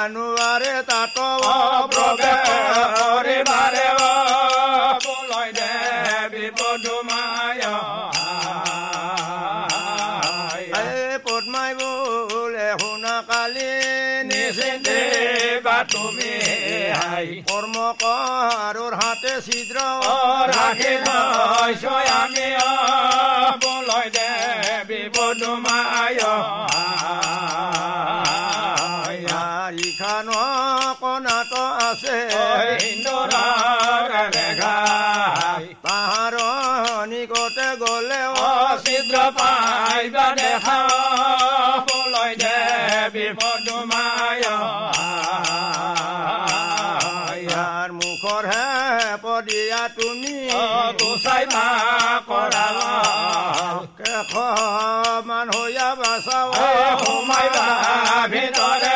মানুৱাৰে তাত কৰ্ম কৰোৰ হাতে চিদ্ৰাখে লৈছ আমি বলয় দে বিপদুমায় জানো কণাত আছে তাহাৰ নিকটে গলে অচিদ্ৰ পাইবা দেখা বলৈ দে বিপদ মায়াৰ মুখৰহে পদিয়া তুমি। গোচাই কৰা কেশমান হৈয়া বাচাও ভিতৰে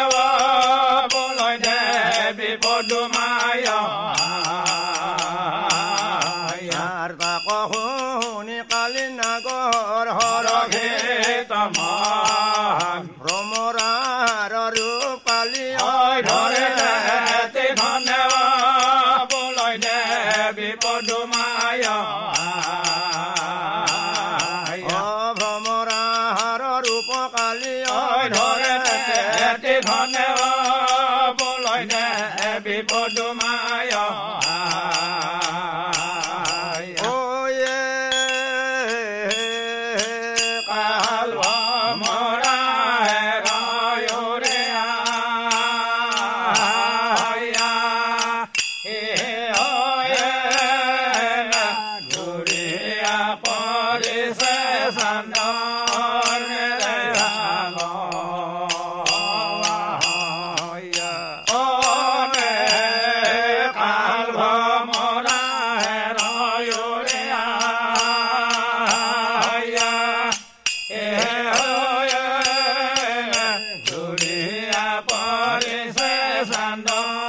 ஆண்டான்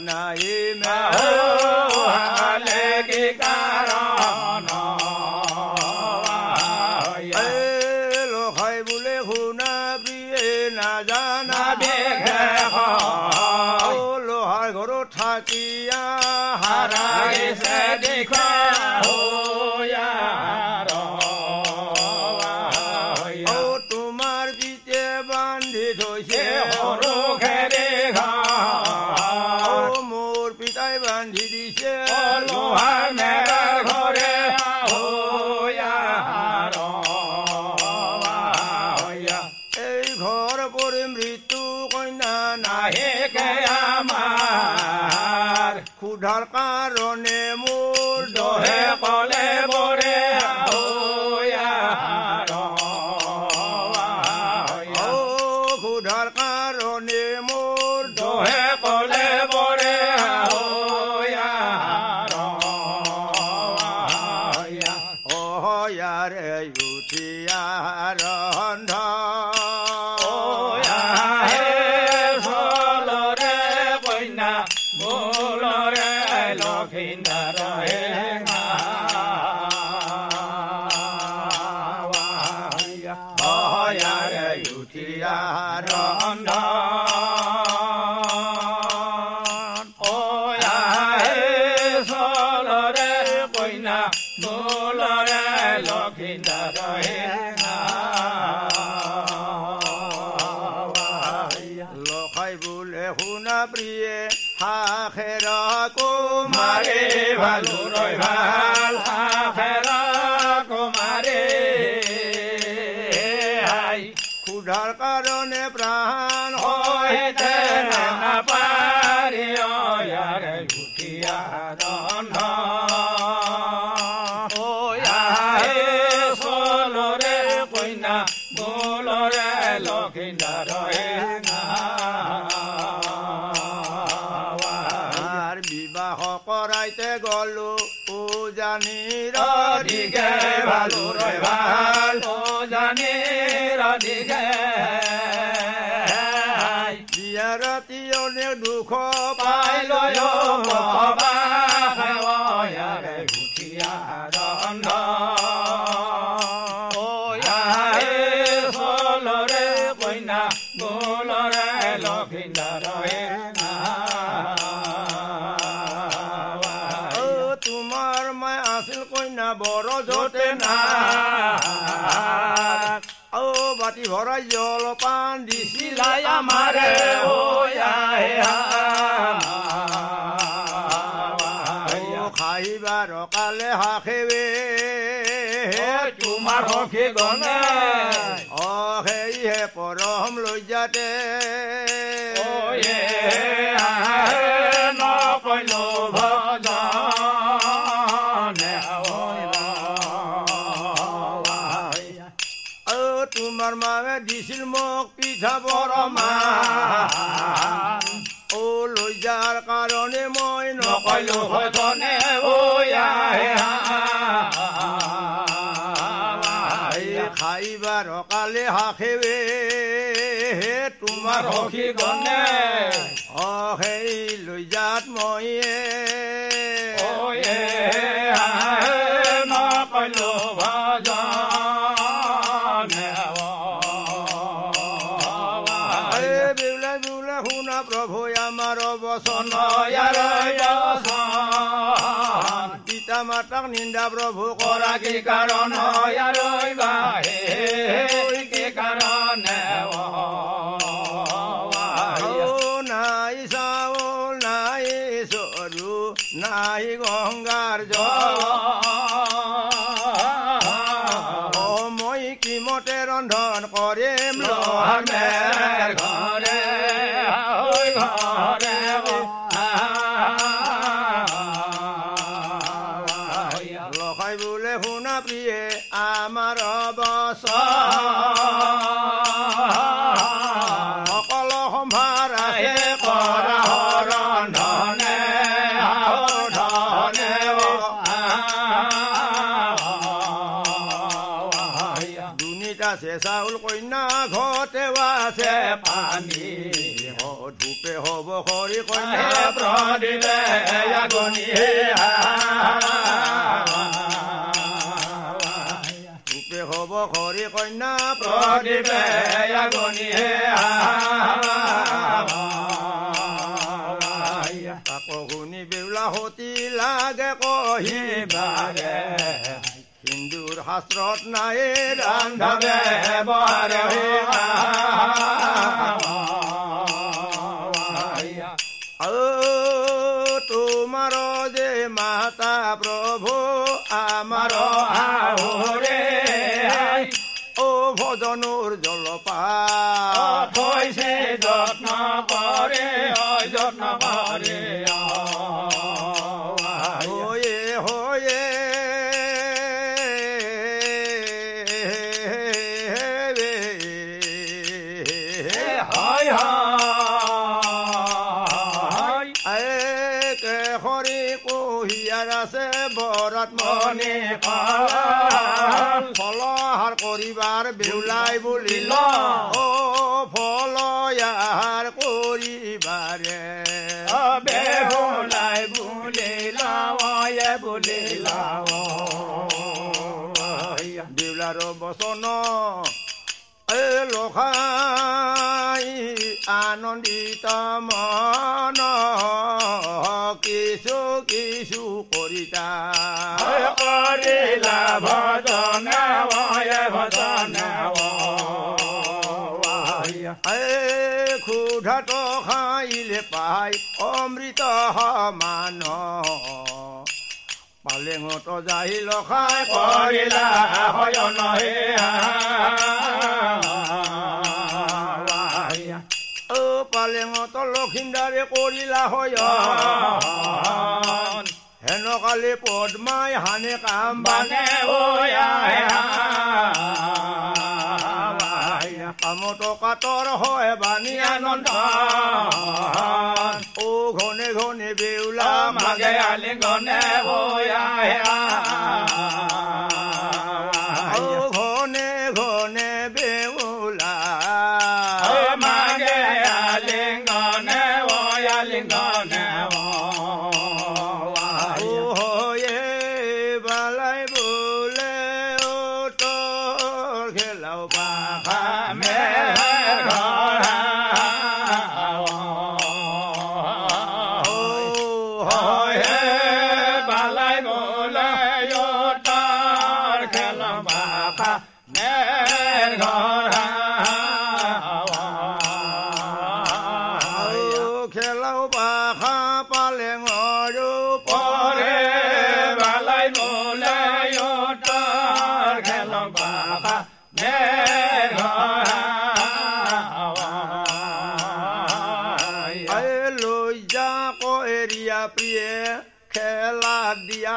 नाई में हो हाल की कारण carcarones. yaro বিবাহ কৰাইতে গলো উজানিৰ দিকে ভালুৰৈ ভাল ও জানি দিকে বিয়া ৰাতি অনেক দুঃখ পাই পাইল লয়। বাবা সেৱায়াৰে উঠিয়া বড় যতে না ও বাটি ভৰাই জল পান দিছিল চিলাই আমাৰে। ঐ আহে ও খাইবাৰ কালে হাখেবে তোমাৰ সখী গণে অ সেয়ে পৰম লৈ যাতে নকৈলো ও লৈ যাৰ কাৰণে মই কালে হাখেবে তোমাৰ তোমাৰ সখী গণে অ সেই লৈ যাত মইয়ে মাতাক নিন্দা প্ৰভু কৰা কি কাৰণ কি কাৰণে নাই চাউল নাই চৰু নাই গংগাৰ জল। অ মই কিমতে ৰন্ধন কৰিম লোহামেৰ শুনা প্ৰিয়ে আমাৰ বচন সকলো সম্ভাৰ দুনিত আছে চাউল কন্যা ঘৰতে আছে পানী। ধূপে হ'ব হৰি কন্যা হ'ব হৰি কন্যা প্ৰদীপে আগুনি তাকো শুনি বেউলা সতী লাগে কহি বাগে। হিন্দুৰ শাস্ত্ৰত নাই ৰান্ধাবে ৰান্ধাবে মণি ফল ফলহাৰ কৰিবাৰ বেউলাই বুলিল অ ফলয়াৰ কৰিবাৰে বেহুলাই বুলি লাওয়ে বুলি লাও দেউলাৰ বচন লখাই আনন্দিত মন কৰিতা কৰিলা ভজন ভজন ক্ষুধাত খাইলে পাই অমৃত সমান পালেঙত যাই লখাই কৰিলা হয়ন হে পালেঙত লক্ষিন্দাৰে কৰিলা হয় হেনকালে পদ্মাই হানে কাম বানে কামত কাতৰ হয় বাণী আনন্দ ও ঘনে ঘনে বেউলা মাগে আলিংগনে ও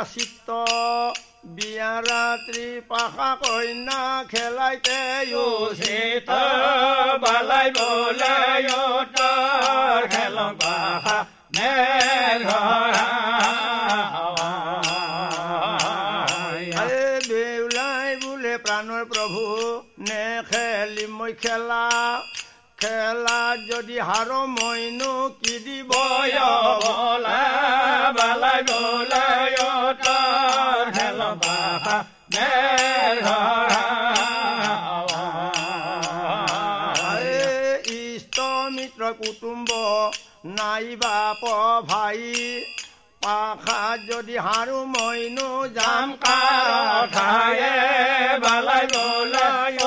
চিত্ত বিয়া ৰাত্ৰি পাখা কইনা খেলাইতে চিত বালাই বোলাই ঘৰ আই বেউলাই বোলে প্ৰাণৰ প্ৰভু নেখেলি মই খেলা খেলা যদি হাৰ মইনো কি দিব? বালাই ইষ্ট মিত্ৰ কুটুম্ব নাইবা ভাই পাখা যদি হাৰো মইনো যাম কাৰ ঠায়ে বালাই বোলাই